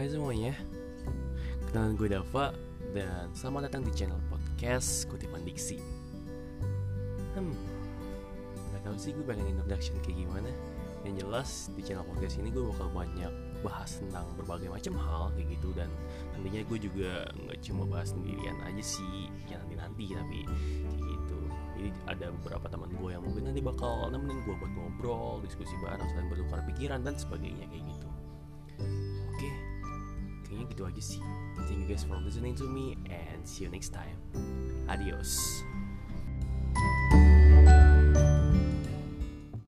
Hai semuanya. Kenalin gue Dava Dan selamat datang di channel podcast Kutipan Diksi. Hmm Gak tau sih gue pengen introduction kayak gimana. Yang jelas di channel podcast ini gue bakal banyak bahas tentang berbagai macam hal kayak gitu Dan nantinya gue juga nggak cuma bahas sendirian aja sih Ya nanti-nanti tapi kayak gitu. Jadi ada beberapa teman gue yang mungkin nanti bakal nemenin gue buat ngobrol, diskusi bareng, saling bertukar pikiran dan sebagainya kayak gitu gitu aja sih. Thank you guys for listening to me and see you next time. Adios.